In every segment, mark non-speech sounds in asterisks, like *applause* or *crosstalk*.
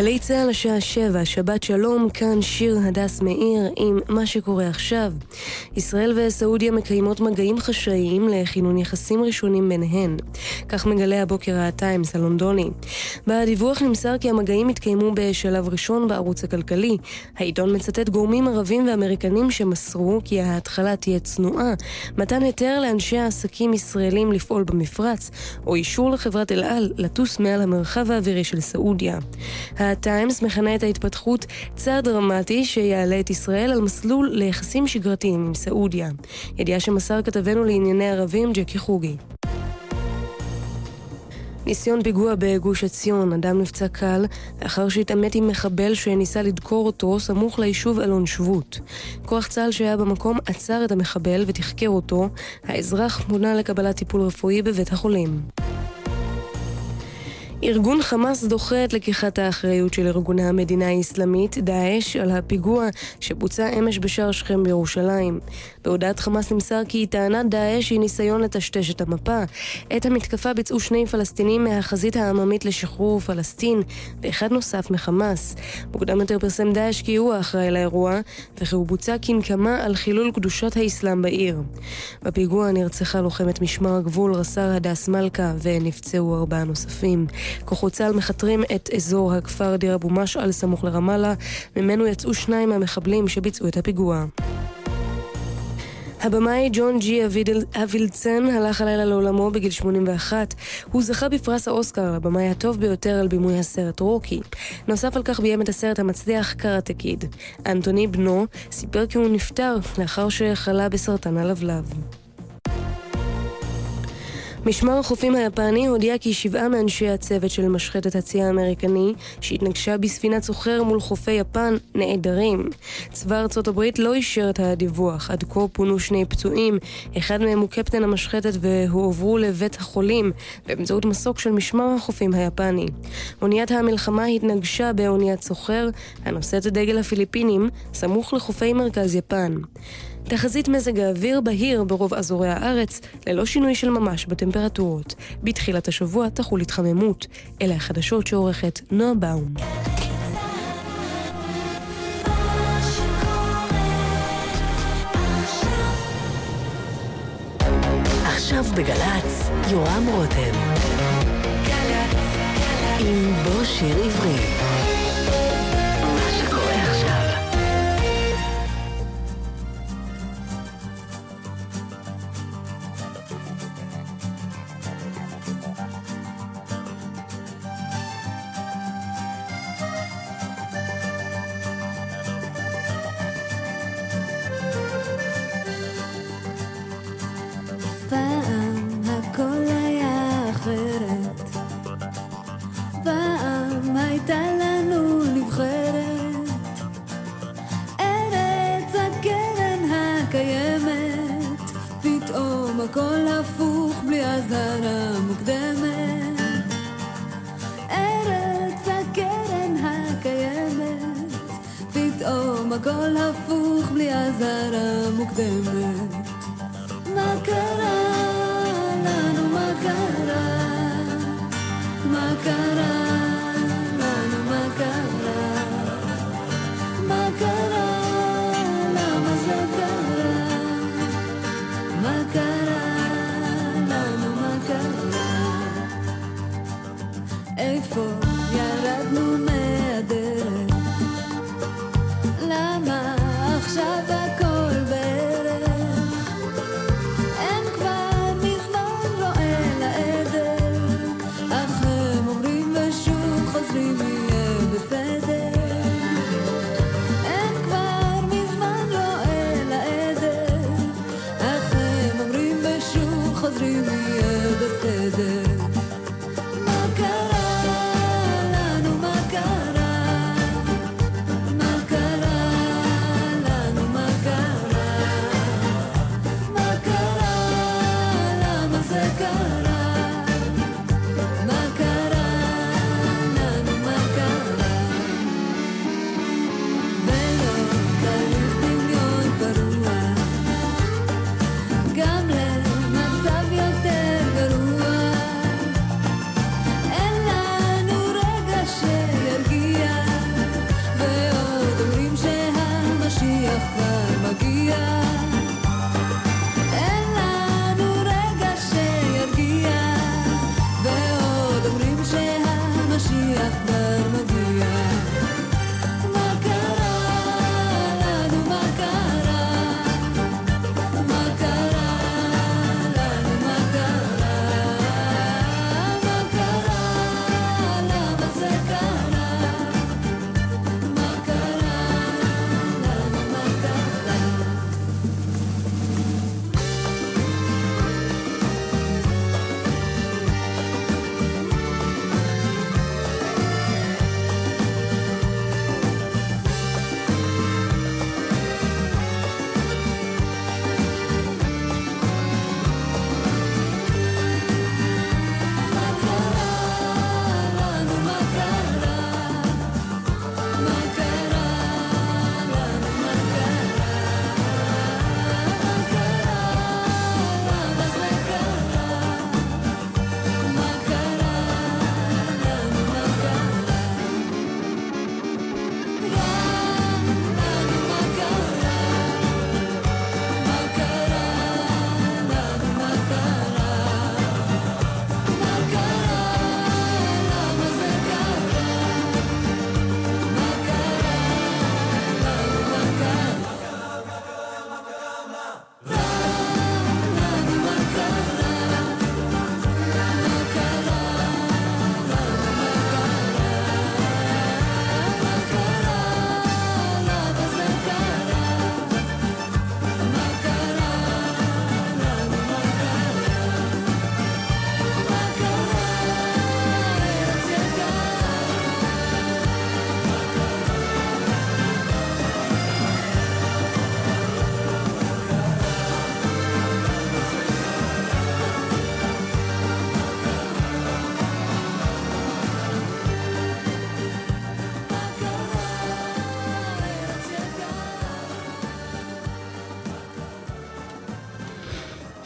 גלי צה"ל השעה שבע, שבת שלום, כאן שיר הדס מאיר עם מה שקורה עכשיו. ישראל וסעודיה מקיימות מגעים חשאיים לכינון יחסים ראשונים ביניהן. כך מגלה הבוקר הטיימס הלונדוני. בדיווח נמסר כי המגעים התקיימו בשלב ראשון בערוץ הכלכלי. העיתון מצטט גורמים ערבים ואמריקנים שמסרו כי ההתחלה תהיה צנועה, מתן היתר לאנשי העסקים ישראלים לפעול במפרץ, או אישור לחברת אל על לטוס מעל המרחב האווירי של סעודיה. הטיימס מכנה את ההתפתחות צעד דרמטי שיעלה את ישראל על מסלול ליחסים שגרתיים עם סעודיה. ידיעה שמסר כתבנו לענייני ערבים ג'קי חוגי. ניסיון פיגוע בגוש עציון, אדם נפצע קל לאחר שהתעמת עם מחבל שניסה לדקור אותו סמוך ליישוב אלון שבות. כוח צה"ל שהיה במקום עצר את המחבל ותחקר אותו, האזרח מונה לקבלת טיפול רפואי בבית החולים. ארגון חמאס דוחה את לקיחת האחריות של ארגוני המדינה האסלאמית, דאעש, על הפיגוע שבוצע אמש בשער שכם בירושלים. בהודעת חמאס נמסר כי טענת דאעש היא ניסיון לטשטש את המפה. את המתקפה ביצעו שני פלסטינים מהחזית העממית לשחרור פלסטין, ואחד נוסף מחמאס. מוקדם יותר פרסם דאעש כי הוא האחראי לאירוע, וכי הוא בוצע כנקמה על חילול קדושת האסלאם בעיר. בפיגוע נרצחה לוחמת משמר הגבול רס"ר הדס מלכה, ונפצעו ארבעה נוספים. כוחות צה"ל מכתרים את אזור הכפר דיר אבו משעל סמוך לרמאללה, ממנו יצאו שניים מהמחבלים שביצעו את הפיגוע. הבמאי ג'ון ג'י אבילדסן הלך הלילה לעולמו בגיל 81. הוא זכה בפרס האוסקר לבמאי הטוב ביותר על בימוי הסרט רוקי. נוסף על כך ביים את הסרט המצליח קראטה קיד. אנטוני בנו סיפר כי הוא נפטר לאחר שחלה בסרטן הלבלב. משמר החופים היפני הודיע כי שבעה מאנשי הצוות של משחטת הצי האמריקני שהתנגשה בספינת סוחר מול חופי יפן נעדרים. צבא ארצות הברית לא אישר את הדיווח. עד כה פונו שני פצועים, אחד מהם הוא קפטן המשחטת והועברו לבית החולים באמצעות מסוק של משמר החופים היפני. אוניית המלחמה התנגשה באוניית סוחר הנושאת את דגל הפיליפינים סמוך לחופי מרכז יפן. תחזית מזג האוויר בהיר ברוב אזורי הארץ, ללא שינוי של ממש בטמפרטורות. בתחילת השבוע תחול התחממות. אלה החדשות שעורכת נועה באום. עכשיו בגל"צ, יורם רותם. עם בוא שיר עברי.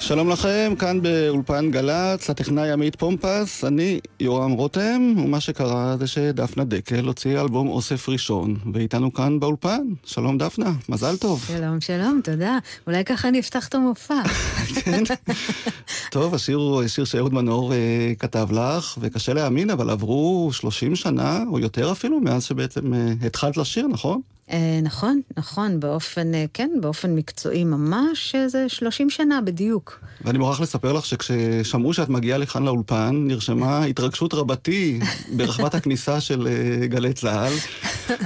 שלום לכם, כאן באולפן גל"צ, הטכנאי עמית פומפס, אני יורם רותם, ומה שקרה זה שדפנה דקל הוציאה אלבום אוסף ראשון, ואיתנו כאן באולפן. שלום דפנה, מזל טוב. שלום, שלום, תודה. אולי ככה אני אפתח את המופע. *laughs* כן. טוב, השיר הוא שיר שאהוד מנור אה, כתב לך, וקשה להאמין, אבל עברו 30 שנה, או יותר אפילו, מאז שבעצם אה, התחלת לשיר, נכון? אה, נכון, נכון, באופן, אה, כן, באופן מקצועי ממש, אה, זה 30 שנה בדיוק. ואני מוכרח לספר לך שכששמעו שאת מגיעה לכאן לאולפן, נרשמה התרגשות רבתי *laughs* ברחבת הכניסה של גלי צה"ל,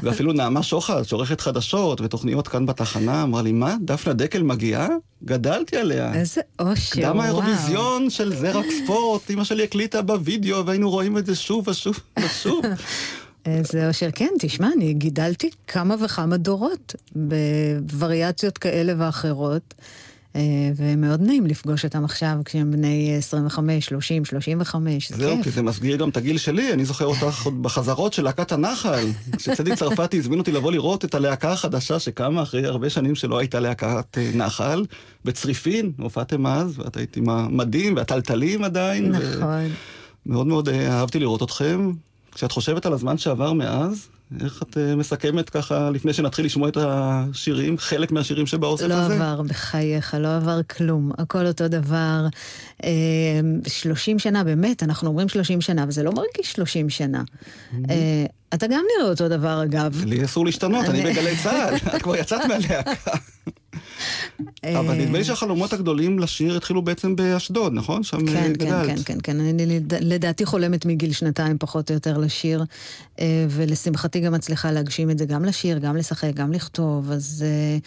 ואפילו נעמה שוחט, שעורכת חדשות ותוכניות כאן בתחנה, אמרה לי, מה, דפנה דקל מגיעה? גדלתי עליה. איזה אושר, וואו. קדם האירוויזיון של זרק ספורט, אמא שלי הקליטה בווידאו, והיינו רואים את זה שוב ושוב ושוב. *laughs* איזה אושר. כן, תשמע, אני גידלתי כמה וכמה דורות בווריאציות כאלה ואחרות. אה, ומאוד נעים לפגוש אותם עכשיו כשהם בני 25, 30, 35, זה כיף. זהו, כי זה מסגיר גם את הגיל שלי, אני זוכר אותך עוד בחזרות של להקת הנחל. כשצדי צרפתי הזמין אותי לבוא לראות את הלהקה החדשה שקמה אחרי הרבה שנים שלא הייתה להקת אה, נחל, בצריפין, הופעתם אז, ואת היית עם המדים והטלטלים עדיין. נכון. מאוד מאוד אה, אהבתי לראות אתכם, כשאת חושבת על הזמן שעבר מאז, איך את uh, מסכמת ככה, לפני שנתחיל לשמוע את השירים, חלק מהשירים שבאוסף לא הזה? לא עבר, בחייך, לא עבר כלום. הכל אותו דבר. Uh, אה, 30 שנה, באמת, אנחנו אומרים 30 שנה, וזה לא מרגיש 30 שנה. Mm-hmm. אתה גם נראה אותו דבר, אגב. לי אסור להשתנות, אני בגלי צה"ל, *laughs* את כבר יצאת מהלהקה. אבל נדמה לי שהחלומות הגדולים לשיר התחילו בעצם באשדוד, נכון? שם כן, כן גדלת. כן, כן, כן, כן. אני לדעתי חולמת מגיל שנתיים פחות או יותר לשיר, אה, ולשמחתי גם מצליחה להגשים את זה, גם לשיר, גם לשחק, גם לכתוב, אז... אה,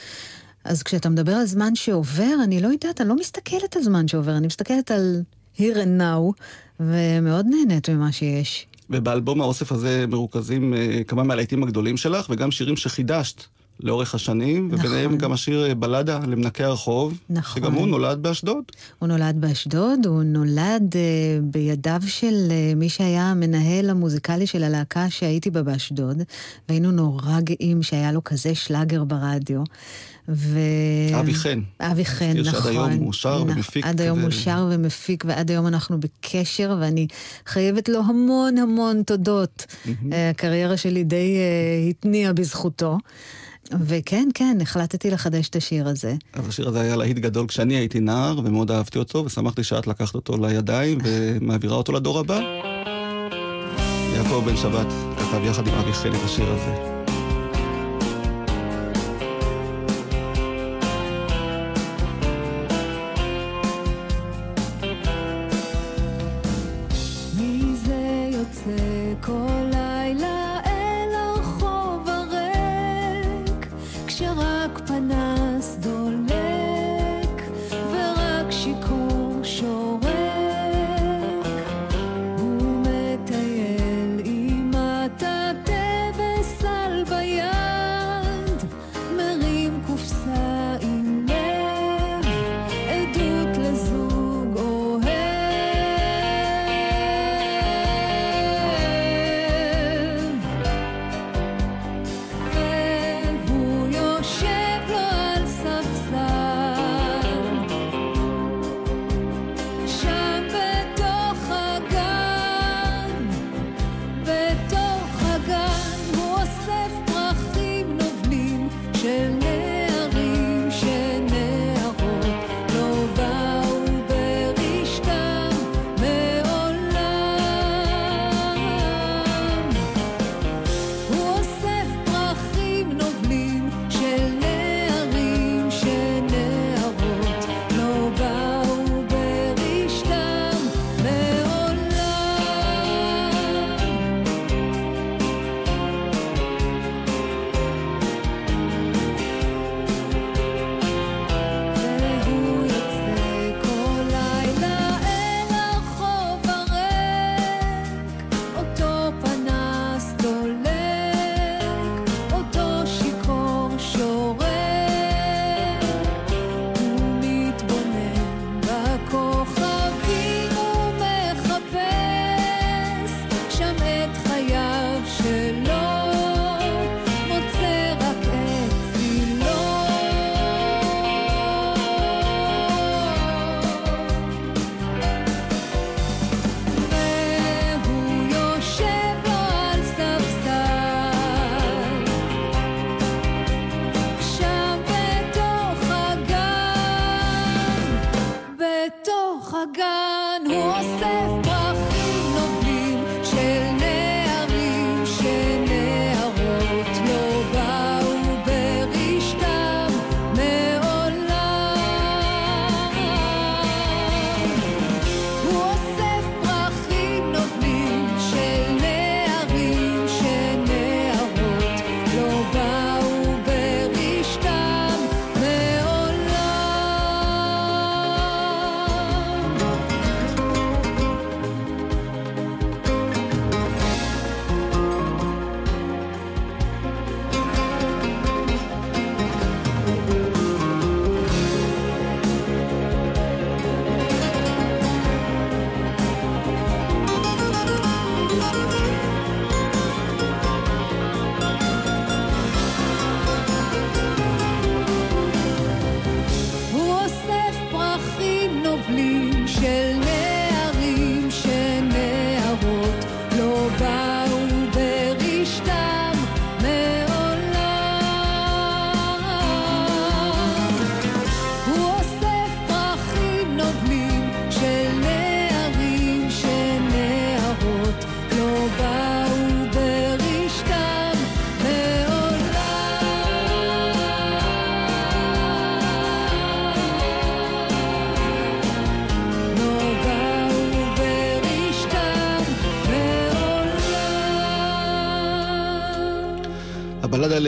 אז כשאתה מדבר על זמן שעובר, אני לא יודעת, אני לא מסתכלת על זמן שעובר, אני מסתכלת על here and now, ומאוד נהנית ממה שיש. ובאלבום האוסף הזה מרוכזים אה, כמה מהלהיטים הגדולים שלך, וגם שירים שחידשת לאורך השנים, נכון. וביניהם גם השיר אה, בלדה למנקי הרחוב, נכון. שגם הוא נולד באשדוד. הוא נולד באשדוד, הוא נולד uh, בידיו של uh, מי שהיה המנהל המוזיקלי של הלהקה שהייתי בה באשדוד, והיינו נורא גאים שהיה לו כזה שלאגר ברדיו. ו... אבי חן. אבי חן, נכון. שעד היום הוא שר ומפיק. עד היום. הוא שר ומפיק, ועד היום אנחנו בקשר, ואני חייבת לו המון המון תודות. הקריירה שלי די uh, התניעה בזכותו. וכן, כן, החלטתי לחדש את השיר הזה. אז השיר הזה היה להיט גדול כשאני הייתי נער, ומאוד אהבתי אותו, ושמחתי שאת לקחת אותו לידיים *laughs* ומעבירה אותו לדור הבא. יעקב בן שבת כתב יחד עם אבי חן את השיר הזה.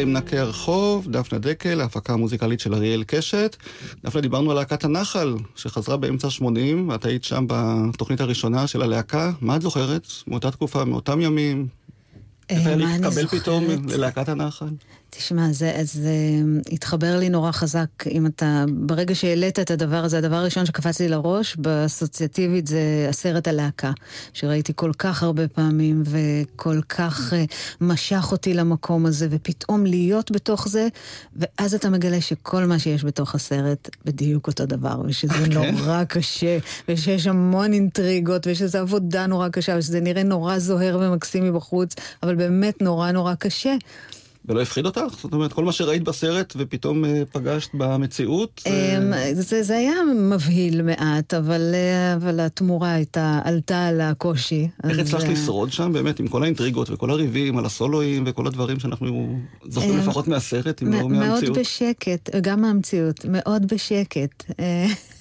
למנקי הרחוב, דפנה דקל, ההפקה המוזיקלית של אריאל קשת. דפנה, דיברנו על להקת הנחל, שחזרה באמצע ה-80, את היית שם בתוכנית הראשונה של הלהקה. מה את זוכרת מאותה תקופה, מאותם ימים? איך היה אה, מה אני להתקבל פתאום? ללהקת הנחל? תשמע, זה, זה התחבר לי נורא חזק. אם אתה, ברגע שהעלית את הדבר הזה, הדבר הראשון שקפץ לי לראש, באסוציאטיבית, זה הסרט הלהקה, שראיתי כל כך הרבה פעמים, וכל כך uh, משך אותי למקום הזה, ופתאום להיות בתוך זה, ואז אתה מגלה שכל מה שיש בתוך הסרט בדיוק אותו דבר, ושזה נורא קשה, ושיש המון אינטריגות, ושזו עבודה נורא קשה, ושזה נראה נורא זוהר ומקסים מבחוץ, אבל באמת נורא נורא קשה. ולא הפחיד אותך? זאת אומרת, כל מה שראית בסרט ופתאום אה, פגשת במציאות? אמ, זה, זה היה מבהיל מעט, אבל, אה, אבל התמורה הייתה, עלתה על הקושי. איך הצלחת אה, לשרוד שם באמת עם כל האינטריגות וכל הריבים על הסולואים וכל הדברים שאנחנו זוכרים אה, לפחות מהסרט, אם לא מאוד מהמציאות? בשקט, גם מהמציאות, מאוד בשקט.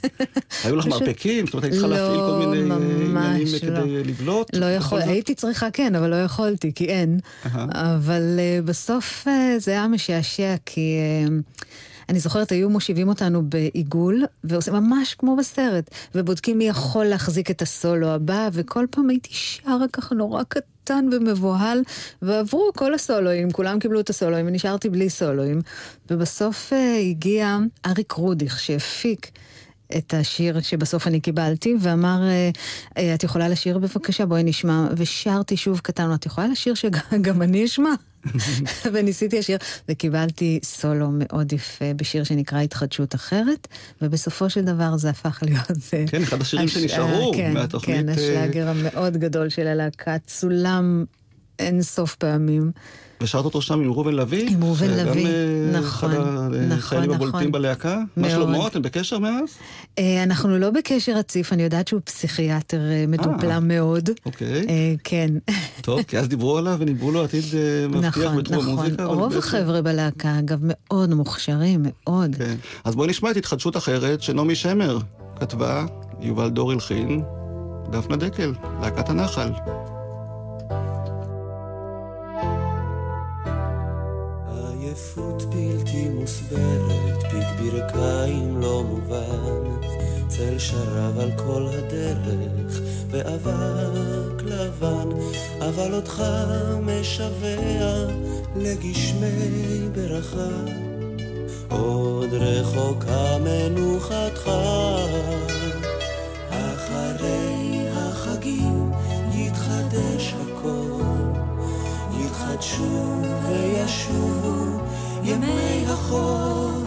אה, *laughs* היו לך מרפקים? זאת אומרת, היית צריכה לא, להפעיל כל מיני אה, עניינים לא. כדי לבלוט? לא יכול? הייתי צריכה כן, אבל לא יכולתי, כי אין. אבל uh, בסוף uh, זה היה משעשע, כי uh, אני זוכרת, היו מושיבים אותנו בעיגול, ועושים ממש כמו בסרט, ובודקים מי יכול להחזיק את הסולו הבא, וכל פעם הייתי שרה ככה נורא קטן ומבוהל, ועברו כל הסולואים, כולם קיבלו את הסולואים, ונשארתי בלי סולואים. ובסוף uh, הגיע אריק רודיך, שהפיק. את השיר שבסוף אני קיבלתי, ואמר, אה, אה, את יכולה לשיר בבקשה? בואי נשמע. ושרתי שוב קטן, את יכולה לשיר שגם *laughs* אני אשמע? *laughs* וניסיתי לשיר, וקיבלתי סולו מאוד יפה בשיר שנקרא התחדשות אחרת, ובסופו של דבר זה הפך להיות... אה, כן, אחד השירים הש- שנשארו כן, מהתוכנית, כן, השלאגר המאוד גדול של הלהקה, צולם אין סוף פעמים. ושרת אותו שם עם ראובן לביא? עם ראובן שגם, לביא, אה, נכון, אחד נכון, החיילים נכון. הבולטים בלהקה. מה. שלמה, אתם בקשר מאז? אה, אנחנו לא בקשר רציף, אני יודעת שהוא פסיכיאטר אה, מדופלם מאוד. אוקיי. כן. טוב, כי אז דיברו עליו וניבאו לו עתיד מבטיח נכון, בתחום נכון. המוזיקה. אבל רוב בעצם- החבר'ה בלהקה, אגב, מאוד מוכשרים, מאוד. כן. אז בואי נשמע את התחדשות אחרת שנעמי שמר כתבה, יובל דור הלחין, דפנה דקל, להקת הנחל. עייפות בלתי מוסברת, פיק ברכיים לא מובן, צל שרב על כל הדרך, באבק לבן, אבל אותך משווע לגשמי ברכה, עוד רחוקה מנוחתך. אחרי החגים יתחדש הכל. יתחדשו וישובו ימי החול,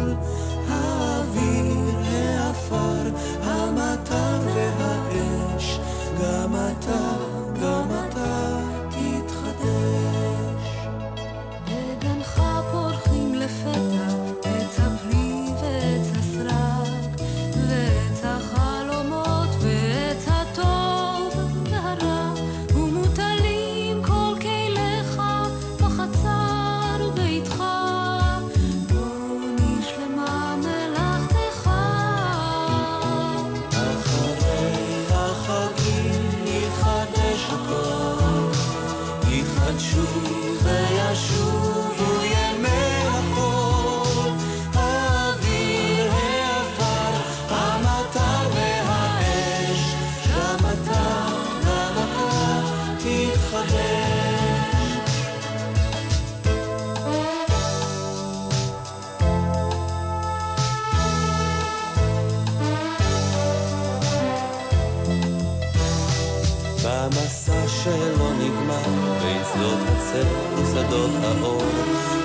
שדות הצבע ושדות האור,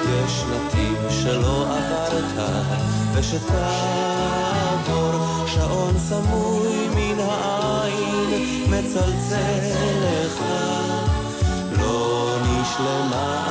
יש נתיב שלא עברת, ושתעבור שעון סמוי מן העין, מצלצל לך, לא נשלמה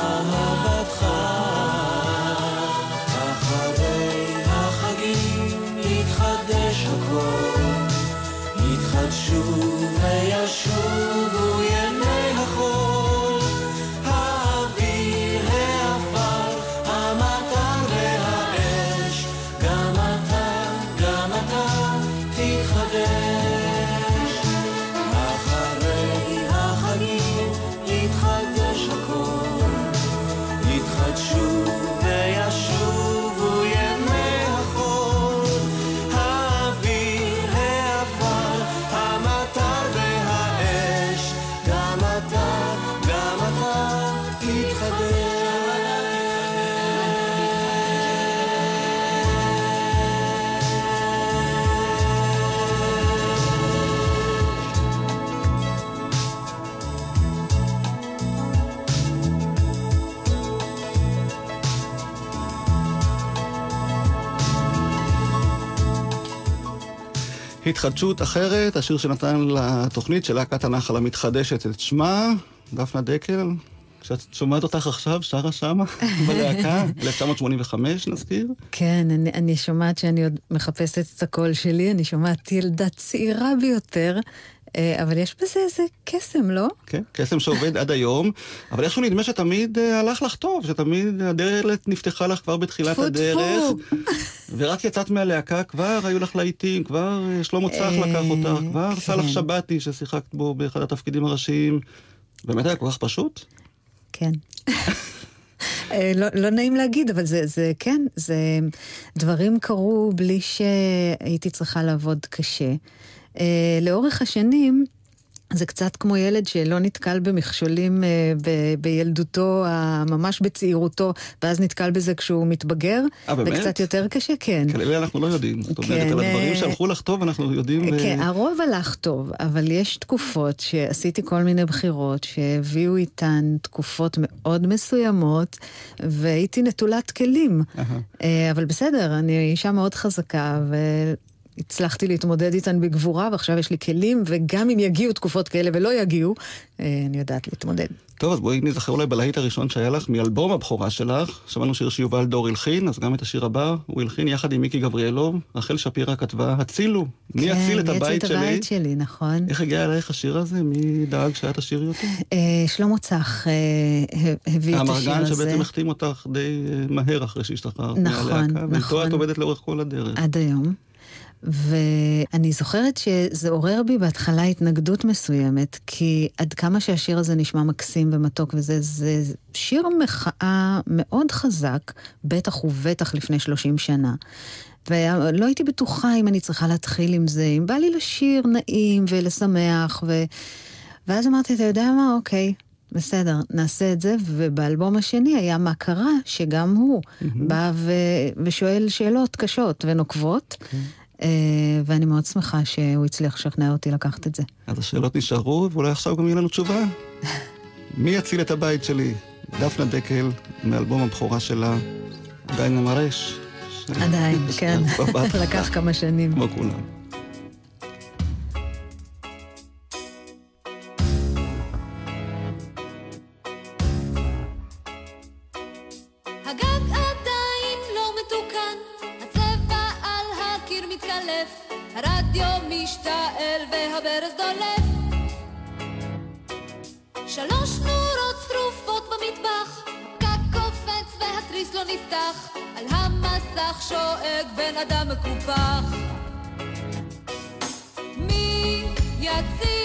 התחדשות אחרת, השיר שנתן לתוכנית של להקת הנחל המתחדשת את שמה, דפנה דקל. כשאת שומעת אותך עכשיו, שרה שמה, *laughs* בלהקה, 1985 נזכיר. כן, אני, אני שומעת שאני עוד מחפשת את הקול שלי, אני שומעת ילדה צעירה ביותר, אבל יש בזה איזה קסם, לא? כן, קסם שעובד עד היום, אבל איכשהו נדמה שתמיד אה, הלך לך טוב, שתמיד הדלת נפתחה לך כבר בתחילת טפו, הדרך, טפו. ורק יצאת מהלהקה, כבר היו לך להיטים, כבר אה, שלמה צח אה, לקח אותך, כבר כן. סאלח שבתי ששיחקת בו באחד התפקידים הראשיים. באמת היה כל כך פשוט? כן. אה, לא, לא נעים להגיד, אבל זה, זה כן, זה דברים קרו בלי שהייתי צריכה לעבוד קשה. אה, לאורך השנים, זה קצת כמו ילד שלא נתקל במכשולים אה, ב- בילדותו, ה- ממש בצעירותו, ואז נתקל בזה כשהוא מתבגר. אה, באמת? זה קצת יותר קשה, כן. כאלה אנחנו לא יודעים. זאת אומרת, כן, על הדברים אה, שהלכו לך טוב אנחנו יודעים... אה, כן, הרוב הלך טוב, אבל יש תקופות שעשיתי כל מיני בחירות שהביאו איתן תקופות מאוד מסוימות, והייתי נטולת כלים. אהה. אה, אבל בסדר, אני אישה מאוד חזקה, והצלחתי להתמודד איתן בגבורה, ועכשיו יש לי כלים, וגם אם יגיעו תקופות כאלה ולא יגיעו, אה, אני יודעת להתמודד. טוב, אז בואי נזכר אולי בלהיט הראשון שהיה לך, מאלבום הבכורה שלך. שמענו שיר שיובל דור הלחין, אז גם את השיר הבא הוא הלחין יחד עם מיקי גבריאלוב. רחל שפירא כתבה, הצילו, מי כן, יציל את מי הבית את שלי? הבית שלי, נכון. איך הגיע אלייך השיר הזה? מי דאג שאת תשאירי אותו? אה, שלמה צח אה, הביא את השיר המרגן הזה. שבעצם החתים אותך די מהר אחרי שהשתחררת נכון, מהלהקה. ואיתו נכון. את עובדת לאורך כל הדרך. עד היום. ואני זוכרת שזה עורר בי בהתחלה התנגדות מסוימת, כי עד כמה שהשיר הזה נשמע מקסים ומתוק וזה, זה שיר מחאה מאוד חזק, בטח ובטח לפני 30 שנה. ולא הייתי בטוחה אם אני צריכה להתחיל עם זה, אם בא לי לשיר נעים ולשמח, ו... ואז אמרתי, אתה יודע מה, אוקיי, בסדר, נעשה את זה, ובאלבום השני היה מה קרה, שגם הוא בא ו... ושואל שאלות קשות ונוקבות, אה, ואני מאוד שמחה שהוא הצליח לשכנע אותי לקחת את זה. אז השאלות נשארו, ואולי עכשיו גם יהיה לנו תשובה. *laughs* מי יציל את הבית שלי? דפנה דקל, מאלבום הבכורה שלה, עדיין המרש. *laughs* עדיין, כן, *laughs* לקח כמה שנים. כמו כולם. הרדיו משתעל והברז דולף. שלוש נורות שרופות במטבח, הפקק קופץ והתריס לא נפתח, על המסך שואג בן אדם מקופח. מי יציל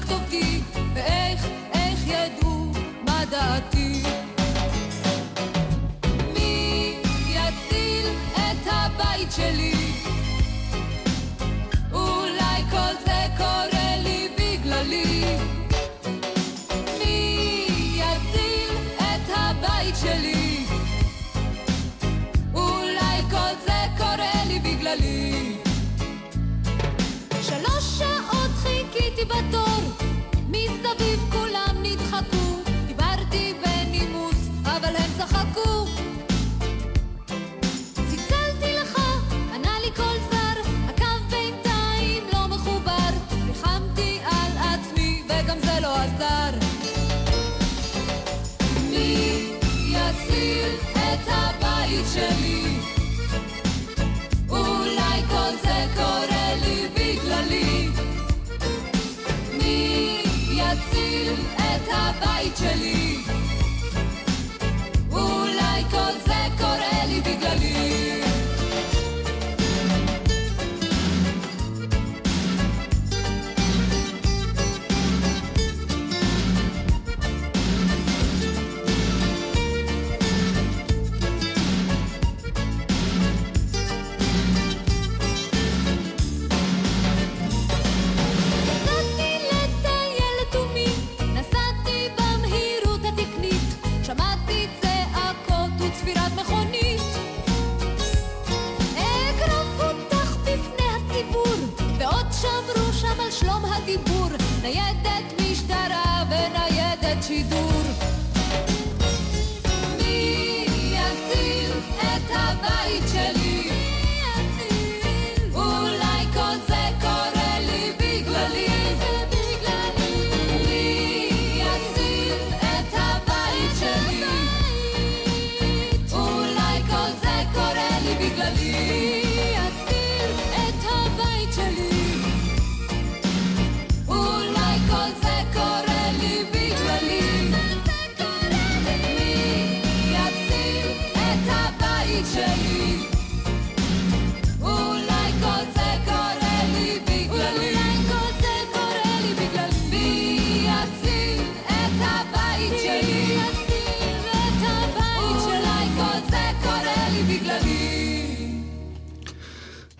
כתובתי, ואיך, איך ידעו מה דעתי. מי יציל את הבית שלי? אולי כל זה קורה לי בגללי. מי יציל את הבית שלי? אולי כל זה קורה לי בגללי. שלוש שעות חיכיתי בתור, הבית שלי?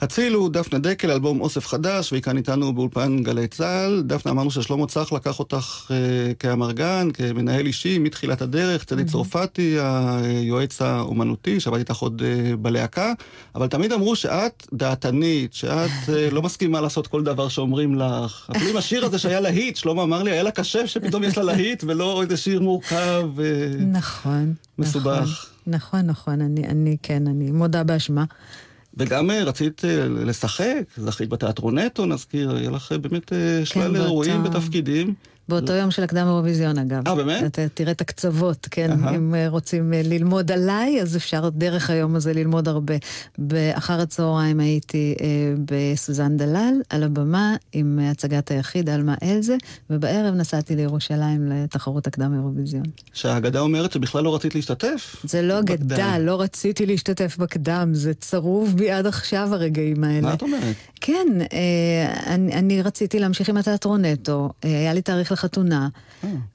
הצילו, דפנה דקל, אלבום אוסף חדש, והיא כאן איתנו באולפן גלי צה"ל. דפנה, אמרנו ששלמה צח לקח אותך אה, כאמרגן, כמנהל אישי מתחילת הדרך, צדי צרפתי, היועץ האומנותי, שעבד איתך עוד אה, בלהקה, אבל תמיד אמרו שאת דעתנית, שאת אה, לא מסכימה לעשות כל דבר שאומרים לך. אפילו עם השיר הזה שהיה להיט, שלמה אמר לי, היה לה קשה שפתאום יש לה להיט, ולא איזה שיר מורכב. אה, נכון. מסובך. נכון, נכון, נכון, אני, אני כן, אני מודה באשמה. וגם אה, רצית אה, לשחק, זכית בתיאטרונטו, נזכיר, היה לך אה, באמת שלל באותה- אירועים ותפקידים. באותו יום של הקדם אירוויזיון, אגב. אה, באמת? אתה תראה את הקצוות, כן? אם אה, רוצים אה, ללמוד עליי, אז אפשר דרך היום הזה ללמוד הרבה. באחר הצהריים הייתי אה, בסוזן דלל, על הבמה, עם הצגת היחיד, עלמה אלזה, ובערב נסעתי לירושלים לתחרות הקדם אירוויזיון. שהאגדה אומרת שבכלל לא רצית להשתתף. זה לא. אגדה, לא רציתי להשתתף בקדם, זה צרוב בי עד עכשיו הרגעים האלה. מה את אומרת? כן, אה, אני, אני רציתי להמשיך עם התיאטרון נטו, אה, היה לי תאריך לחתונה.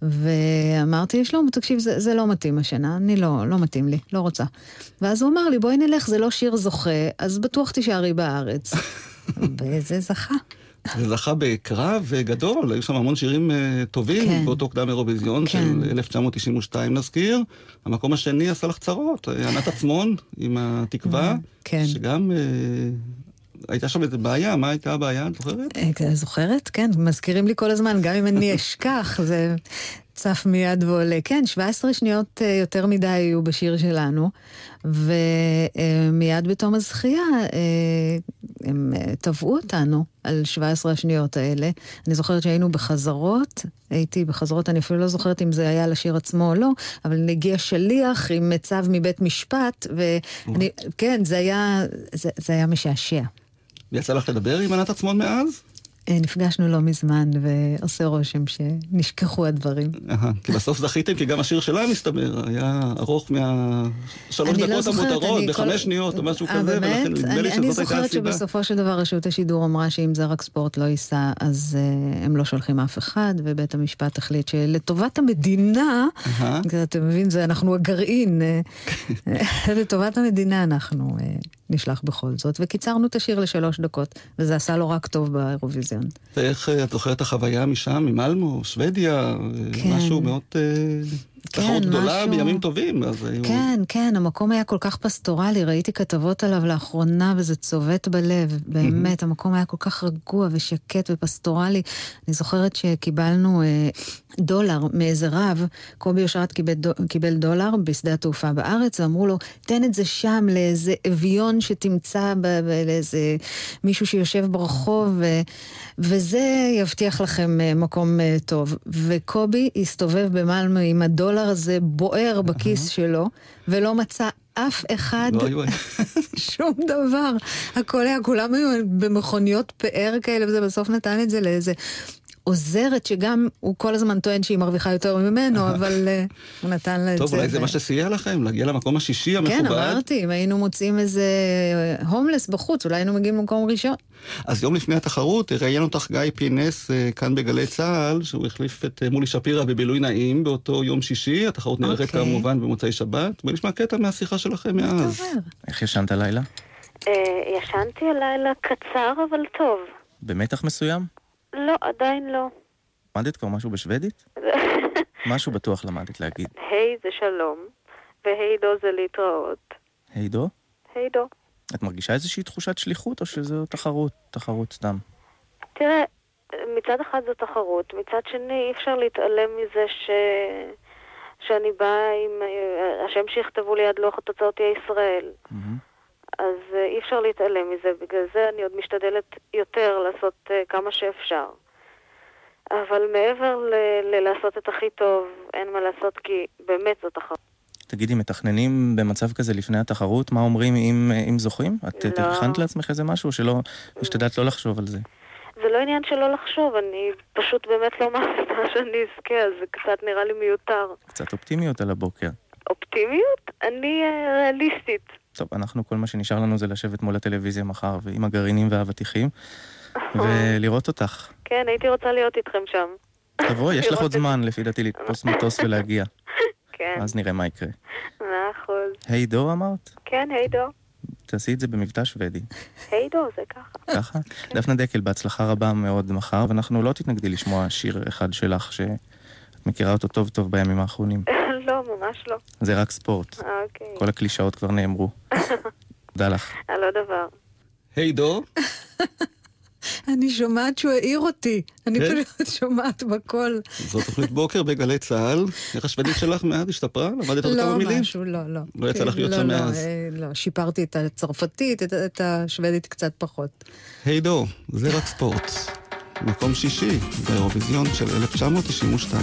ואמרתי לשלום, תקשיב, זה, זה לא מתאים השנה, אני לא, לא מתאים לי, לא רוצה. ואז הוא אמר לי, בואי נלך, זה לא שיר זוכה, אז בטוח תישארי בארץ. *laughs* וזה זכה. זה זכה בקרב גדול, היו שם המון שירים אה, טובים כן. באותו קדם אירוויזיון כן. של 1992 נזכיר. המקום השני עשה לך צרות, אה, ענת עצמון עם התקווה, כן. שגם אה, הייתה שם איזה בעיה, מה הייתה הבעיה, את זוכרת? אה, זוכרת? כן, מזכירים לי כל הזמן, גם אם אני *laughs* אשכח, זה צף מיד ועולה. כן, 17 שניות אה, יותר מדי היו בשיר שלנו, ומיד בתום הזכייה אה, הם תבעו אותנו על 17 השניות האלה. אני זוכרת שהיינו בחזרות, הייתי בחזרות, אני אפילו לא זוכרת אם זה היה לשיר עצמו או לא, אבל הגיע שליח עם צו מבית משפט, ואני, כן, זה היה, זה, זה היה משעשע. ויצא לך לדבר עם ענת עצמון מאז? נפגשנו לא מזמן, ועושה רושם שנשכחו הדברים. כי בסוף זכיתם, כי גם השיר שלה, מסתבר, היה ארוך מהשלוש לא דקות זוכרת, המותרות, אני בחמש שניות או משהו אה, כזה? ולכן נדמה אני- לי אני שזאת הייתה זוכרת הסיבה. שבסופו של דבר רשות השידור אמרה שאם זה רק ספורט לא ייסע, אז אה, הם לא שולחים אף אחד, ובית המשפט החליט שלטובת המדינה. אתה מבין, זה אנחנו הגרעין, אה, לטובת המדינה אנחנו נשלח בכל זאת, וקיצרנו את השיר לשלוש דקות, וזה עשה לו רק טוב באירוויזיון. ואיך אה, את זוכרת את החוויה משם, ממלמו, שוודיה, אה, כן. משהו מאוד... אה, תחרות גדולה משהו- בימים טובים, אז היו... כן, כן, המקום היה כל כך פסטורלי, ראיתי כתבות עליו לאחרונה וזה צובט בלב, באמת, המקום היה כל כך רגוע ושקט ופסטורלי. אני זוכרת שקיבלנו אה, דולר מאיזה רב, קובי אושרת קיבל, דו, קיבל דולר בשדה התעופה בארץ, ואמרו לו, תן את זה שם לאיזה אביון שתמצא ב, ב, לאיזה מישהו שיושב ברחוב, ו, וזה יבטיח לכם אה, מקום אה, טוב. וקובי הסתובב במלמה עם הדולר הזה בוער בכיס שלו, ולא מצא אף אחד, לא. *laughs* שום דבר. הכל היה, כולם היו במכוניות פאר כאלה, וזה בסוף נתן את זה לאיזה עוזרת, שגם הוא כל הזמן טוען שהיא מרוויחה יותר ממנו, *laughs* אבל אה, הוא נתן לה את זה. טוב, אולי זה מה שסייע לכם, להגיע למקום השישי המכובד. כן, אמרתי, אם היינו מוצאים איזה הומלס בחוץ, אולי היינו מגיעים למקום ראשון. אז יום לפני התחרות ראיין אותך גיא פינס אה, כאן בגלי צה"ל, שהוא החליף את אה, מולי שפירא בבילוי נעים באותו יום שישי, התחרות נערכת אוקיי. כמובן במוצאי שבת. בוא נשמע קטע מהשיחה שלכם מאז. איך ישנת הלילה? אה, ישנתי הלילה קצר אבל טוב. במתח מסוים? לא, עדיין לא. למדת כבר משהו בשוודית? *laughs* משהו בטוח למדת להגיד. היי זה שלום, והי דו זה להתראות. היי דו? היי דו. את מרגישה איזושהי תחושת שליחות, או שזו תחרות, תחרות סתם? תראה, מצד אחד זו תחרות, מצד שני אי אפשר להתעלם מזה ש... שאני באה עם... אה, השם שיכתבו ליד לוח התוצאות יהיה ישראל. מהמם. אז אה, אי אפשר להתעלם מזה, בגלל זה אני עוד משתדלת יותר לעשות אה, כמה שאפשר. אבל מעבר ל- ללעשות את הכי טוב, אין מה לעשות כי באמת זאת תחרות. תגידי, מתכננים במצב כזה לפני התחרות? מה אומרים אם, אם זוכים? את לא. הכנת לעצמך איזה משהו, שלא, השתדלת לא לחשוב על זה. זה לא עניין שלא לחשוב, אני פשוט באמת לא מאמינה *laughs* שאני אזכה, אז זה קצת נראה לי מיותר. קצת אופטימיות על הבוקר. אופטימיות? אני אה, ריאליסטית. טוב, אנחנו, כל מה שנשאר לנו זה לשבת מול הטלוויזיה מחר, ועם הגרעינים והאבטיחים, ולראות אותך. כן, הייתי רוצה להיות איתכם שם. תבואי, יש *laughs* לך עוד. זמן, לפי דעתי, לתפוס מטוס *laughs* ולהגיע. כן, אז נראה מה יקרה. מאה אחוז. היי דו אמרת? כן, היי דו. תעשי את זה במבטא שוודי. היי דו, זה ככה. ככה? דפנה דקל, בהצלחה רבה מאוד מחר, ואנחנו לא תתנגדי לשמוע שיר אחד שלך שאת מכירה אותו טוב טוב בימים האחרונים. *laughs* לא, ממש לא. זה רק ספורט. אוקיי. כל הקלישאות כבר נאמרו. *laughs* תודה לך. על עוד דבר. היי דו, *laughs* אני שומעת שהוא העיר אותי. אני כן? פשוט שומעת בקול. זו תוכנית בוקר בגלי צה"ל. איך השוודית שלך מאז השתפרה? למדת עוד כמה לא מילים? משהו, לא, לא. לא יצא לך להיות לא, שם לא, מאז. אה, לא, שיפרתי את הצרפתית, את- השוודית קצת פחות. היי דו, זה רק ספורט. מקום שישי באירוויזיון של 1992.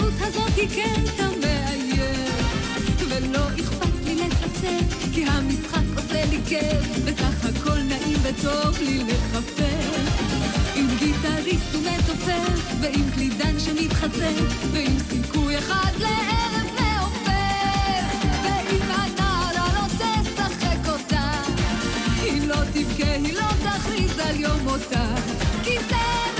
ההתנשאות הזאת היא קטע מאיים ולא אכפת לי לצפצף כי המשחק עושה לי כיף בסך הכל נעים וטוב לי לחפש עם גיטריסט ומתופף ועם קלידן שמתחצף ועם סיכוי אחד לערב מעופף. ואם הנערה לא תשחק אותה היא לא תבכה, היא לא תכריז על יום מותה כי זה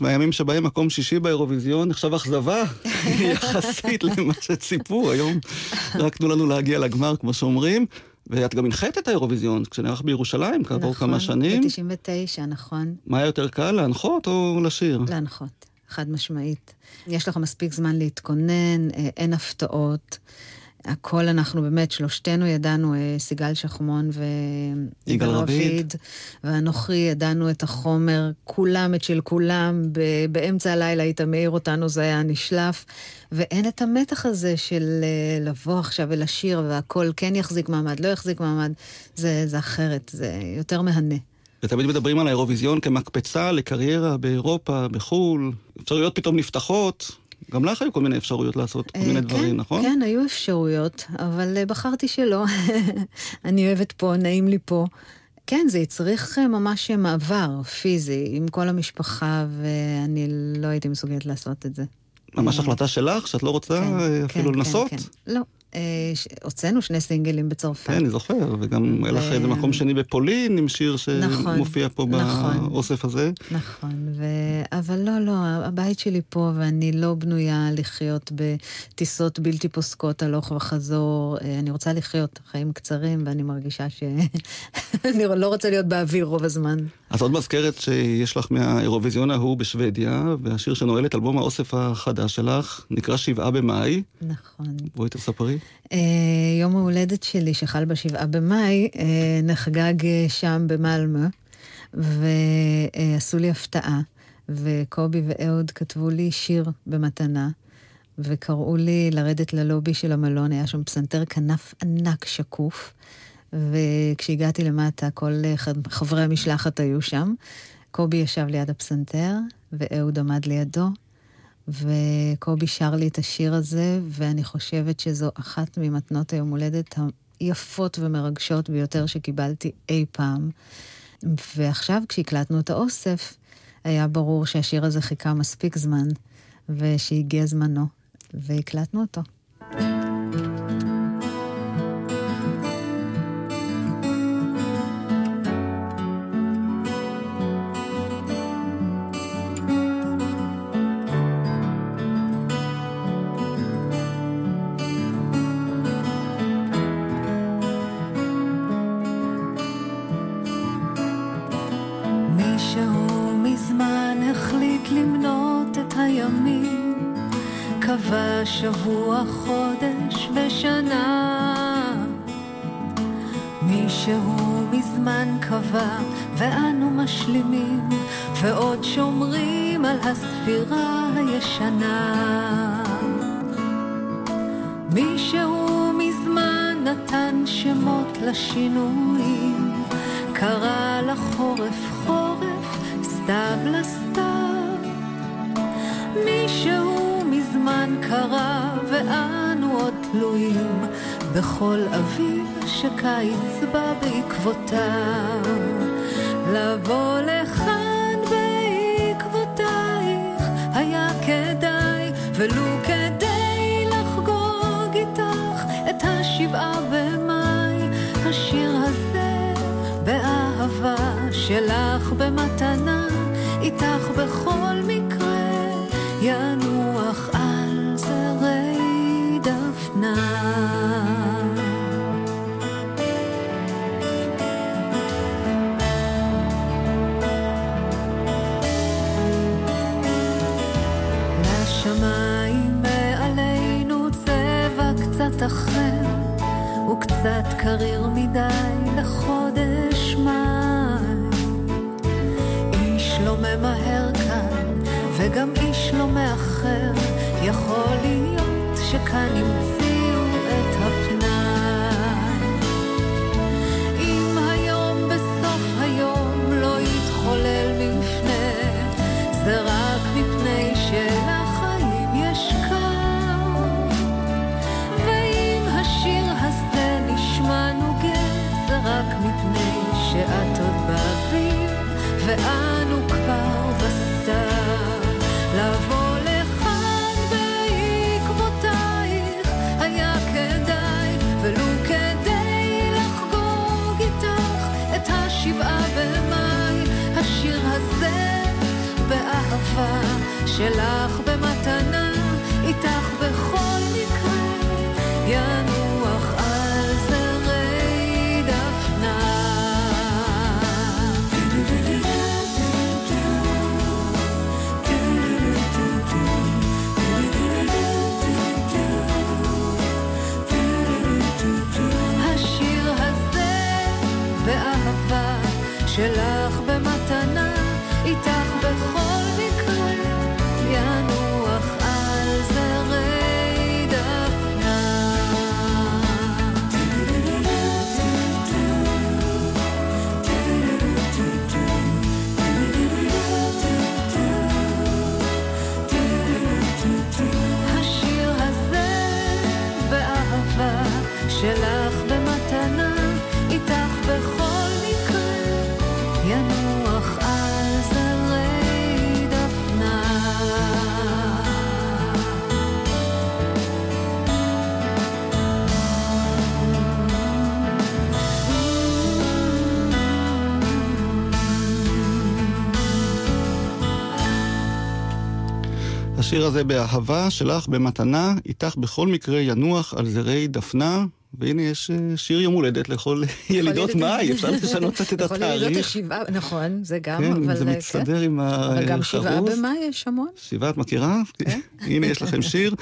מהימים שבהם מקום שישי באירוויזיון נחשב אכזבה *laughs* יחסית למה שציפו. היום רק תנו לנו להגיע לגמר, כמו שאומרים. ואת גם הנחית את האירוויזיון כשנערך בירושלים כעבור כמה שנים. ב-99, נכון. מה היה יותר קל, להנחות או לשיר? להנחות, חד משמעית. יש לך מספיק זמן להתכונן, אה, אין הפתעות. הכל אנחנו באמת, שלושתנו ידענו, אה, סיגל שחמון יגאל רביד. ואנוכי ידענו את החומר, כולם את של כולם, ב- באמצע הלילה היית מעיר אותנו, זה היה נשלף, ואין את המתח הזה של אה, לבוא עכשיו ולשיר, והכל כן יחזיק מעמד, לא יחזיק מעמד, זה, זה אחרת, זה יותר מהנה. ותמיד מדברים על האירוויזיון כמקפצה לקריירה באירופה, בחו"ל. אפשרויות פתאום נפתחות. גם לך היו כל מיני אפשרויות לעשות כל אה, מיני כן, דברים, נכון? כן, היו אפשרויות, אבל אה, בחרתי שלא. *laughs* אני אוהבת פה, נעים לי פה. כן, זה הצריך אה, ממש מעבר פיזי עם כל המשפחה, ואני לא הייתי מסוגלת לעשות את זה. ממש החלטה שלך, שאת לא רוצה כן, אה, אפילו כן, לנסות? כן, כן. לא. אה, הוצאנו שני סינגלים בצרפת. כן, אני זוכר, וגם היה לך איזה מקום שני בפולין עם שיר נכון, שמופיע פה נכון. באוסף הזה. נכון. אבל לא, לא, הבית שלי פה ואני לא בנויה לחיות בטיסות בלתי פוסקות הלוך וחזור. אה, אני רוצה לחיות חיים קצרים ואני מרגישה ש... *laughs* אני לא רוצה להיות באוויר רוב הזמן. אז עוד מזכרת שיש לך מהאירוויזיון ההוא בשוודיה, והשיר שנועל את אלבום האוסף החדש שלך, נקרא שבעה במאי. נכון. בואי תספרי. אה, יום ההולדת שלי, שחל בשבעה במאי, אה, נחגג אה, שם במלמה, ועשו לי הפתעה, וקובי ואהוד כתבו לי שיר במתנה, וקראו לי לרדת ללובי של המלון, היה שם פסנתר כנף ענק שקוף, וכשהגעתי למטה, כל חברי המשלחת היו שם. קובי ישב ליד הפסנתר, ואהוד עמד לידו, וקובי שר לי את השיר הזה, ואני חושבת שזו אחת ממתנות היום הולדת היפות ומרגשות ביותר שקיבלתי אי פעם. ועכשיו, כשהקלטנו את האוסף, היה ברור שהשיר הזה חיכה מספיק זמן, ושהגיע זמנו, והקלטנו אותו. הספירה הישנה. מישהו מזמן נתן שמות לשינויים, קרא לחורף חורף, סתיו לסתיו. מישהו מזמן קרא ואנו עוד תלויים בכל אביב שקיץ בא בעקבותיו. לבוא לכאן כדאי, לא ממהר כאן, וגם איש לא מאחר, יכול להיות שכאן המציאו את הפנאי. באהבה שלך במתנה, איתך בכל מקרה ינוח על זרי דפנה. השיר הזה באהבה שלך השיר הזה באהבה שלך במתנה, איתך בכל מקרה ינוח על זרי דפנה. והנה יש אה, שיר יום הולדת לכל *laughs* ילידות מאי, אפשר לשנות קצת את יכול להיות התאריך. השבעה, נכון, זה גם, כן, אבל... זה מצטדר עם אבל גם שבעה. במאי יש המון. שבעה את מכירה? כן. *laughs* הנה יש לכם שיר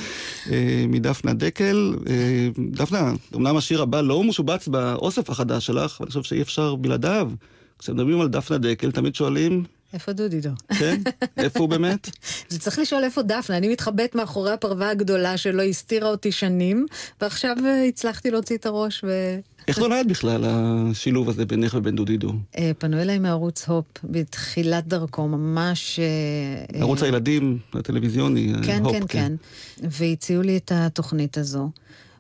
אה, מדפנה דקל. אה, דפנה, אמנם השיר הבא לא משובץ באוסף החדש שלך, ואני חושב שאי אפשר בלעדיו. כשמדברים על דפנה דקל, תמיד שואלים, איפה דודידו? כן, איפה הוא באמת? *laughs* זה צריך לשאול איפה דפנה, אני מתחבאת מאחורי הפרווה הגדולה שלא הסתירה אותי שנים, ועכשיו אה, הצלחתי להוציא את הראש ו... איך נולד בכלל השילוב הזה בינך ובין דודידו? אה, פנו אליי מערוץ הופ בתחילת דרכו, ממש... אה, ערוץ הילדים הטלוויזיוני, כן, הופ, כן, כן. והציעו לי את התוכנית הזו,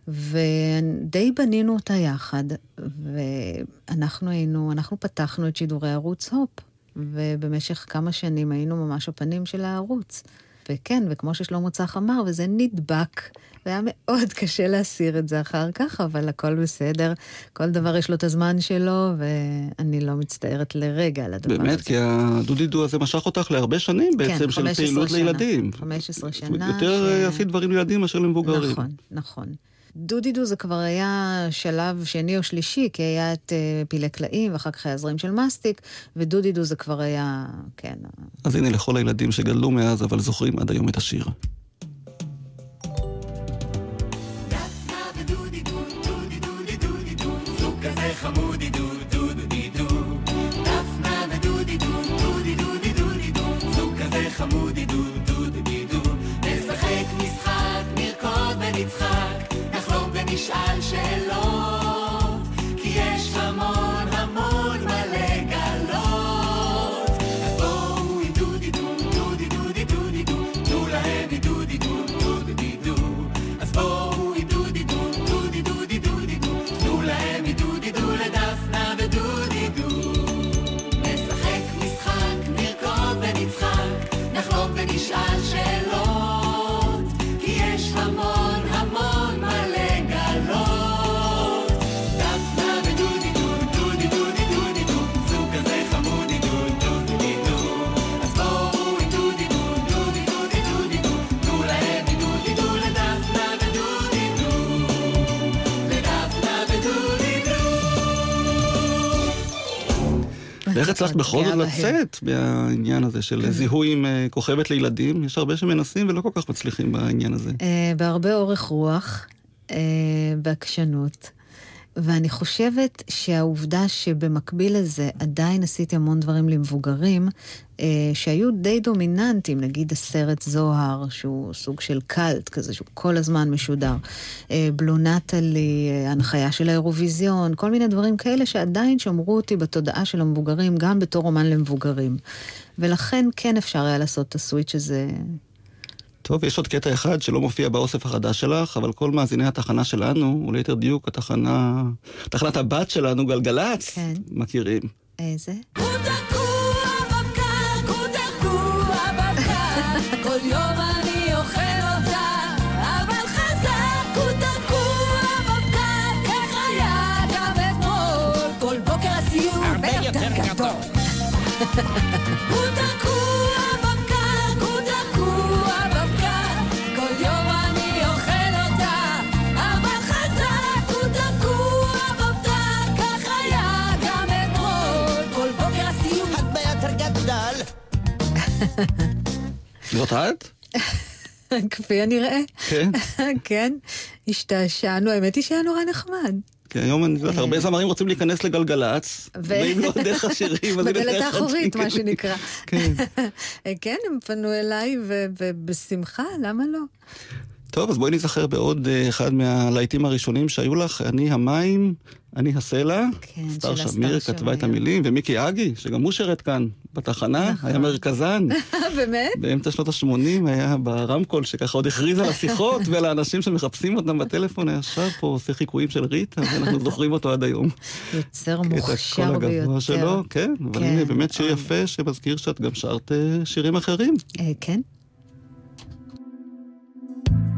ודי בנינו אותה יחד, ואנחנו היינו, אנחנו פתחנו את שידורי ערוץ הופ, ובמשך כמה שנים היינו ממש הפנים של הערוץ. וכן, וכמו ששלמה צח אמר, וזה נדבק, והיה מאוד קשה להסיר את זה אחר כך, אבל הכל בסדר. כל דבר יש לו את הזמן שלו, ואני לא מצטערת לרגע על הדבר באמת, הזה. כי הדודידו הזה משך אותך להרבה שנים בעצם כן, של 15 פעילות שנה. לילדים. 15 זאת אומרת, שנה יותר ש- עשית דברים לילדים מאשר למבוגרים. נכון, נכון. דודידו זה כבר היה שלב שני או שלישי, כי היה את אה, פילי קלעים, ואחר כך היה זרים של מסטיק, ודודידו זה כבר היה, כן, אז הנה לכל הילדים שגדלו מאז, אבל זוכרים עד היום את השיר. ואיך הצלחת בכל זאת בהם. לצאת מהעניין הזה של זיהוי עם אה, כוכבת לילדים? יש הרבה שמנסים ולא כל כך מצליחים בעניין הזה. אה, בהרבה אורך רוח, אה, בעקשנות. ואני חושבת שהעובדה שבמקביל לזה עדיין עשיתי המון דברים למבוגרים, אה, שהיו די דומיננטיים, נגיד הסרט זוהר, שהוא סוג של קאלט כזה, שהוא כל הזמן משודר. אה, בלו נטלי, אה, הנחיה של האירוויזיון, כל מיני דברים כאלה שעדיין שמרו אותי בתודעה של המבוגרים, גם בתור אומן למבוגרים. ולכן כן אפשר היה לעשות את הסוויץ' הזה טוב, יש עוד קטע אחד שלא מופיע באוסף החדש שלך, אבל כל מאזיני התחנה שלנו, או ליתר דיוק התחנה, תחנת הבת שלנו, גלגלצ, כן. מכירים. איזה? הוא תקוע בפקק, הוא תקוע בפקק, כל יום אני אוכל אותה, אבל חזק הוא תקוע בפקק, איך היה גם אתמול, כל בוקר הסיום הרבה יותר גדול. הוא תקוע זאת *laughs* את? כפי הנראה. כן. *laughs* כן, השתעשענו, האמת היא שהיה נורא נחמד. כי היום, אני יודעת, הרבה זמרים רוצים להיכנס לגלגלצ, ואם לא דרך השירים, אז בדלת האחורית. מה שנקרא. כן. *laughs* כן, הם פנו אליי, ובשמחה, למה לא? טוב, אז בואי נזכר בעוד אה, אחד מהלהיטים הראשונים שהיו לך, אני המים, אני הסלע. כן, סטאר של שמיר הסטאר כתבה את שמיר. המילים, ומיקי אגי, שגם הוא שירת כאן בתחנה, נכון. היה מרכזן. *laughs* באמת? באמצע שנות ה-80 היה ברמקול, שככה עוד הכריז על השיחות *laughs* ועל האנשים שמחפשים אותם בטלפון, היה ישב פה, עושה חיקויים של ריטה, ואנחנו זוכרים אותו עד היום. יוצר את הקול מוכשר ביותר. הגבוה שלו, כן, אבל כן, הנה באמת שיר אוי. יפה שמזכיר שאת גם שרת אה, שירים אחרים. אה, כן? הדברים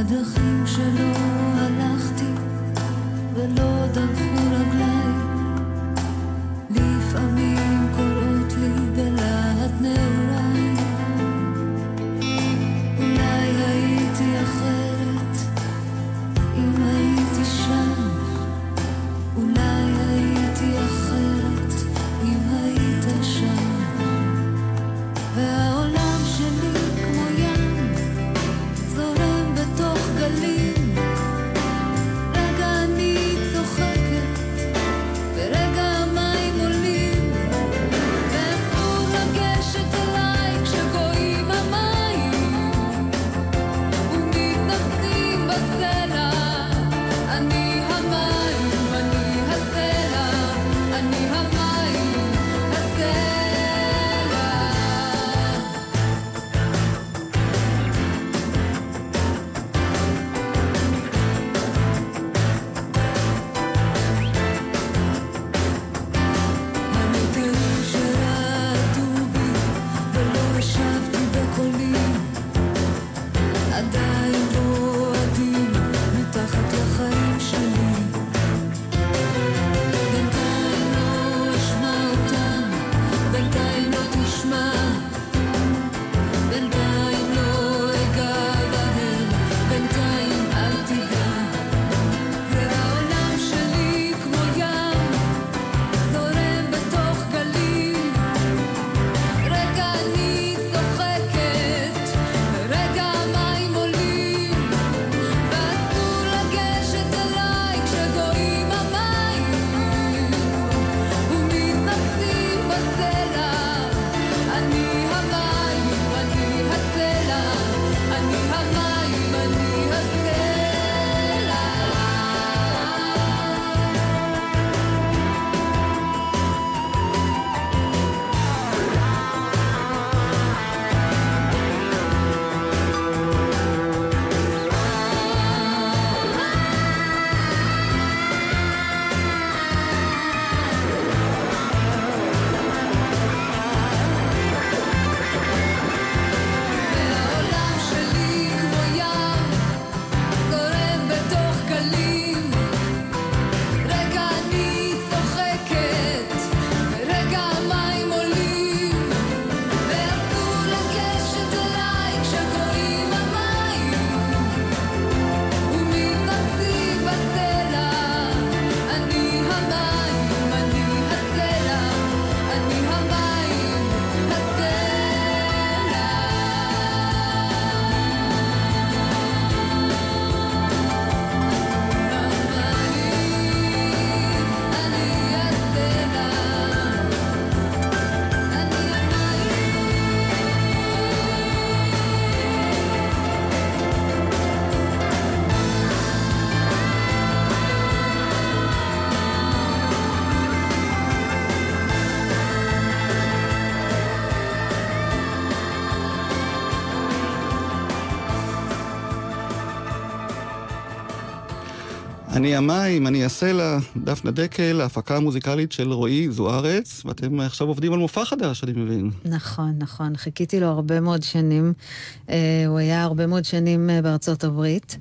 הדרכים שלא הלכתי ולא דרכו אני המים, אני הסלע, דפנה דקל, ההפקה המוזיקלית של רועי זוארץ, ואתם עכשיו עובדים על מופע חדש, אני מבין. נכון, נכון. חיכיתי לו הרבה מאוד שנים. אה, הוא היה הרבה מאוד שנים אה, בארצות הברית.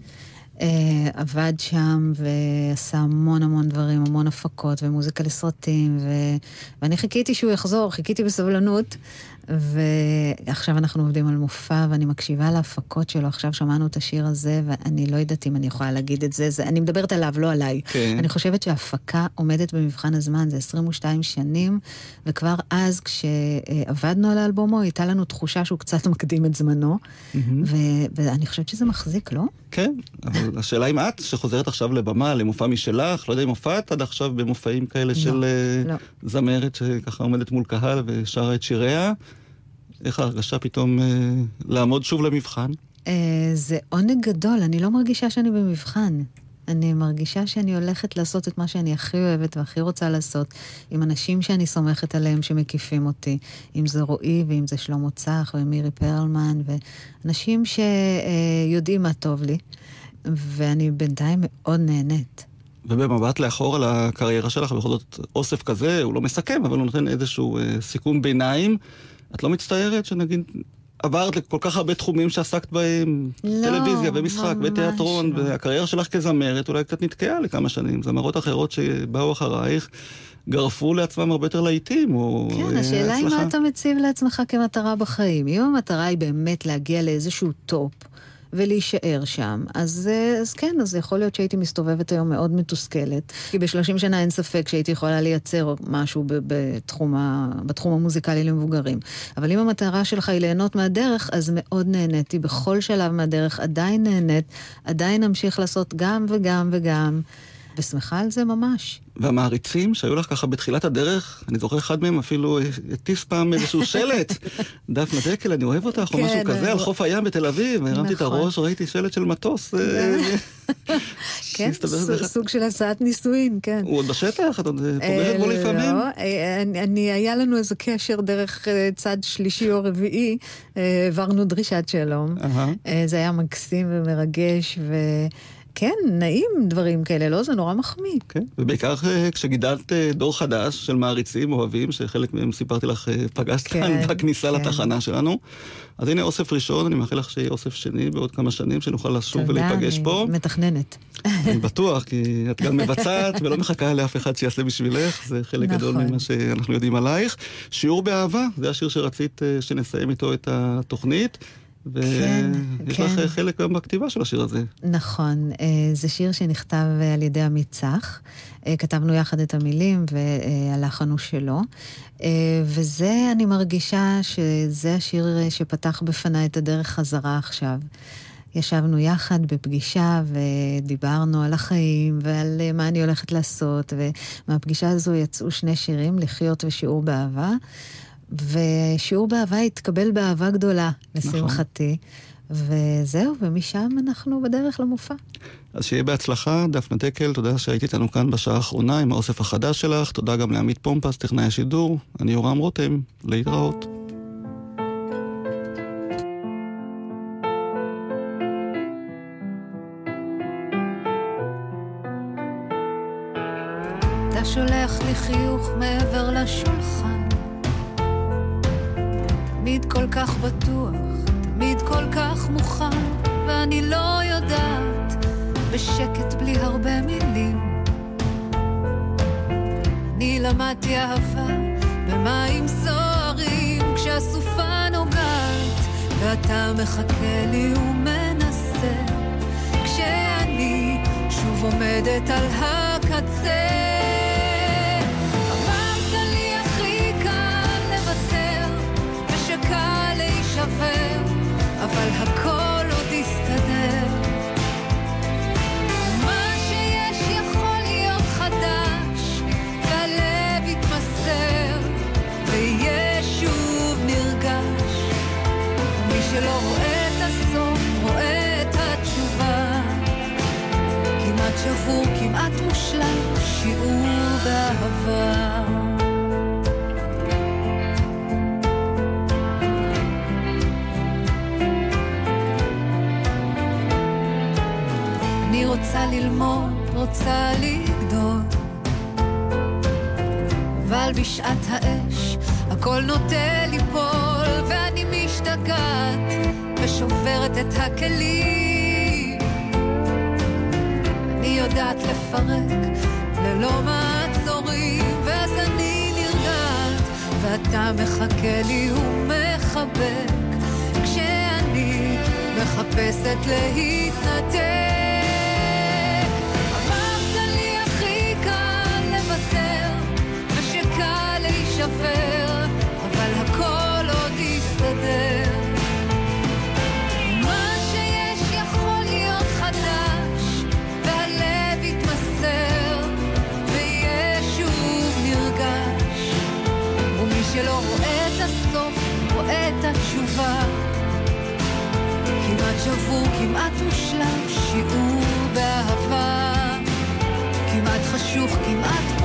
אה, עבד שם ועשה המון המון דברים, המון הפקות ומוזיקה לסרטים, ו... ואני חיכיתי שהוא יחזור, חיכיתי בסבלנות, ועכשיו אנחנו עובדים על מופע, ואני מקשיבה להפקות שלו. עכשיו שמענו את השיר הזה, ואני לא יודעת אם אני יכולה להגיד את זה. זה אני מדברת עליו, לא עליי. כן. אני חושבת שההפקה עומדת במבחן הזמן, זה 22 שנים, וכבר אז, כשעבדנו על האלבומו, הייתה לנו תחושה שהוא קצת *laughs* מקדים את זמנו, ו... ואני חושבת שזה מחזיק, לא? כן, אבל השאלה אם את, שחוזרת עכשיו לבמה, למופע משלך, לא יודע אם הופעת עד עכשיו במופעים כאלה של אה, לא. זמרת שככה עומדת מול קהל ושרה את שיריה, איך ההרגשה פתאום אה, לעמוד שוב למבחן? אה, זה עונג גדול, אני לא מרגישה שאני במבחן. אני מרגישה שאני הולכת לעשות את מה שאני הכי אוהבת והכי רוצה לעשות, עם אנשים שאני סומכת עליהם שמקיפים אותי, אם זה רועי ואם זה שלמה צח ומירי פרלמן, ואנשים שיודעים מה טוב לי, ואני בינתיים מאוד נהנית. ובמבט לאחור על הקריירה שלך, בכל זאת אוסף כזה, הוא לא מסכם, אבל הוא נותן איזשהו אה, סיכום ביניים. את לא מצטערת שנגיד עברת לכל כך הרבה תחומים שעסקת בהם, לא, טלוויזיה ומשחק ותיאטרון, לא. והקריירה שלך כזמרת אולי קצת נתקעה לכמה שנים. זמרות אחרות שבאו אחרייך גרפו לעצמם הרבה יותר להיטים, או כן, אה, השאלה היא. מה אתה מציב לעצמך כמטרה בחיים. אם המטרה היא באמת להגיע לאיזשהו top ולהישאר שם, אז, אה, אז כן, אז יכול להיות שהייתי מסתובבת היום מאוד מתוסכלת. כי ב-30 שנה אין ספק שהייתי יכולה לייצר משהו בתחום, ה- בתחום המוזיקלי למבוגרים. אבל אם המטרה שלך היא ליהנות מהדרך, אז מאוד נהניתי. בכל שלב מהדרך עדיין נהנית, עדיין אמשיך לעשות גם וגם וגם, ושמחה על זה ממש. והמעריצים שהיו לך ככה בתחילת הדרך, אני זוכר אחד מהם אפילו הטיס פעם איזשהו שלט, *laughs* דפנה דקל, אני אוהב אותך, או כן, משהו כזה, על חוף הים בתל אביב, הרמתי את נכון. הראש, ראיתי שלט של מטוס. אה, *laughs* כן, שהסתבר ס- שזה- סוג של הצעת נישואין, כן. הוא עוד בשטח? את עוד אה, אה, פוגשת בו לפעמים? לא, אה, אני, אני, היה לנו איזה קשר דרך אה, צד שלישי או רביעי, אה, העברנו דרישת שלום. אה, זה היה מקסים ומרגש, וכן, נעים דברים כאלה, לא? זה נורא מחמיא. כן, ובעיקר כשגידלת אה, דור חדש של מעריצים, אוהבים, שחלק מהם סיפרתי לך, אה, פגשת כן, כאן *laughs* בכניסה כן. לתחנה שלנו. אז הנה אוסף ראשון, אני מאחל לך שיהיה אוסף שני בעוד כמה שנים, שנוכל לשוב ולהיפגש אני פה. מתכננת. אני בטוח, כי את גם מבצעת ולא מחכה לאף אחד שיעשה בשבילך, זה חלק גדול נכון. ממה שאנחנו יודעים עלייך. שיעור באהבה, זה השיר שרצית אה, שנסיים איתו את התוכנית. כן, ויש כן. לך אה, חלק גם בכתיבה של השיר הזה. נכון, אה, זה שיר שנכתב על ידי עמית צח. אה, כתבנו יחד את המילים והלחן הוא שלו. אה, וזה, אני מרגישה שזה השיר שפתח בפניי את הדרך חזרה עכשיו. ישבנו יחד בפגישה ודיברנו על החיים ועל מה אני הולכת לעשות, ומהפגישה הזו יצאו שני שירים, לחיות ושיעור באהבה. ושיעור באהבה התקבל באהבה גדולה, לשמחתי. וזהו, ומשם אנחנו בדרך למופע. אז שיהיה בהצלחה, דפנה דקל, תודה שהיית איתנו כאן בשעה האחרונה עם האוסף החדש שלך, תודה גם לעמית פומפס, טכנאי השידור, אני יורם רותם, להתראות. אתה שולח לי חיוך מעבר לשולחן. תמיד כל כך בטוח, תמיד כל כך מוכן, ואני לא יודעת, בשקט בלי הרבה מילים. אני למדתי אהבה במים סוערים, כשהסופה נוגעת, ואתה מחכה לי ומנסה, כשאני שוב עומדת על הקצה. להישבר, אבל הכל עוד יסתדר. מה שיש יכול להיות חדש, והלב יתמסר, ויהיה שוב נרגש. מי שלא רואה את הסוף, רואה את התשובה. כמעט שבור, כמעט מושלם, שיעור באהבה. ללמוד, רוצה לגדול. אבל בשעת האש הכל נוטה ליפול, ואני משתגעת ושוברת את הכלים. אני יודעת לפרק ללא מעצורים, ואז אני נרגעת, ואתה מחכה לי ומחבק, כשאני מחפשת להתנתק. שלא רואה את הסוף, רואה את התשובה. כמעט שבור, כמעט מושלם, שיעור באהבה. כמעט חשוך, כמעט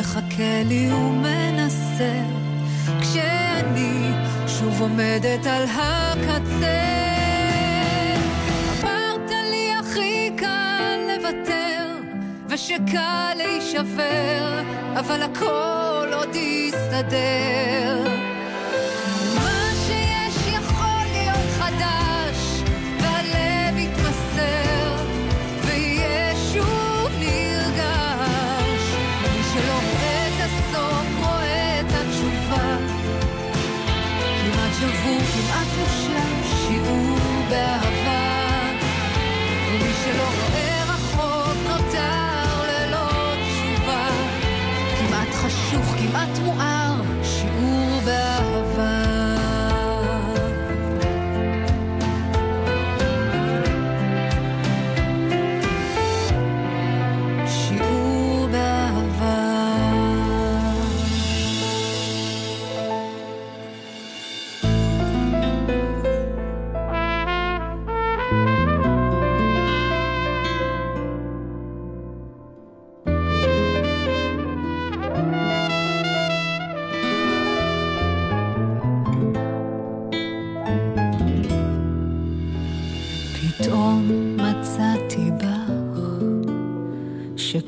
מחכה לי ומנסה, כשאני שוב עומדת על הקצה. אמרת לי הכי קל לוותר, ושקל להישבר, אבל הכל עוד יסתדר.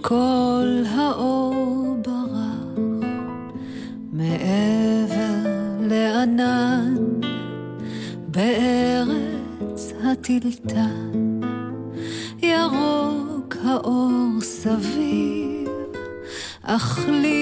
שכל האור ברח מעבר לענן בארץ הטלטן ירוק האור סביב אך לי